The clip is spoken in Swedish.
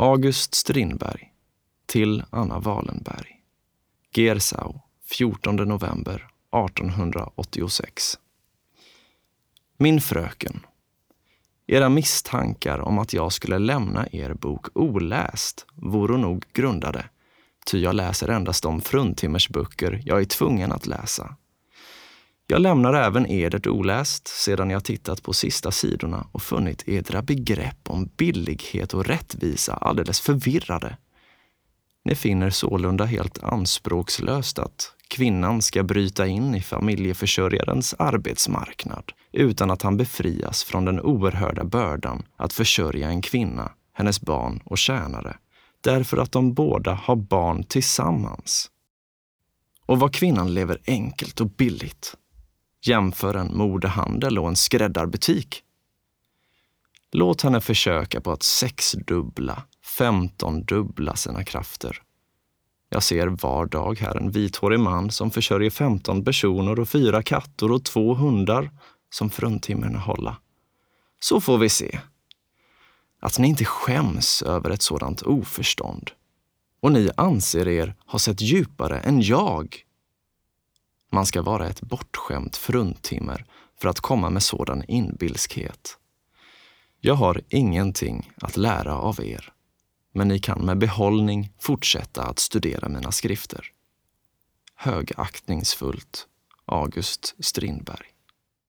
August Strindberg till Anna Wallenberg. Gersau, 14 november 1886. Min fröken. Era misstankar om att jag skulle lämna er bok oläst vore nog grundade, ty jag läser endast de fruntimmersböcker jag är tvungen att läsa. Jag lämnar även edert oläst sedan jag tittat på sista sidorna och funnit edra begrepp om billighet och rättvisa alldeles förvirrade. Ni finner sålunda helt anspråkslöst att kvinnan ska bryta in i familjeförsörjarens arbetsmarknad utan att han befrias från den oerhörda bördan att försörja en kvinna, hennes barn och tjänare, därför att de båda har barn tillsammans. Och vad kvinnan lever enkelt och billigt. Jämför en modehandel och en skräddarbutik. Låt henne försöka på att sexdubbla, femtondubbla sina krafter. Jag ser var dag här en vithårig man som försörjer 15 personer och fyra katter och två hundar som fruntimmerna hålla. Så får vi se. Att ni inte skäms över ett sådant oförstånd. Och ni anser er ha sett djupare än jag. Man ska vara ett bortskämt fruntimmer för att komma med sådan inbilskhet. Jag har ingenting att lära av er, men ni kan med behållning fortsätta att studera mina skrifter. Högaktningsfullt August Strindberg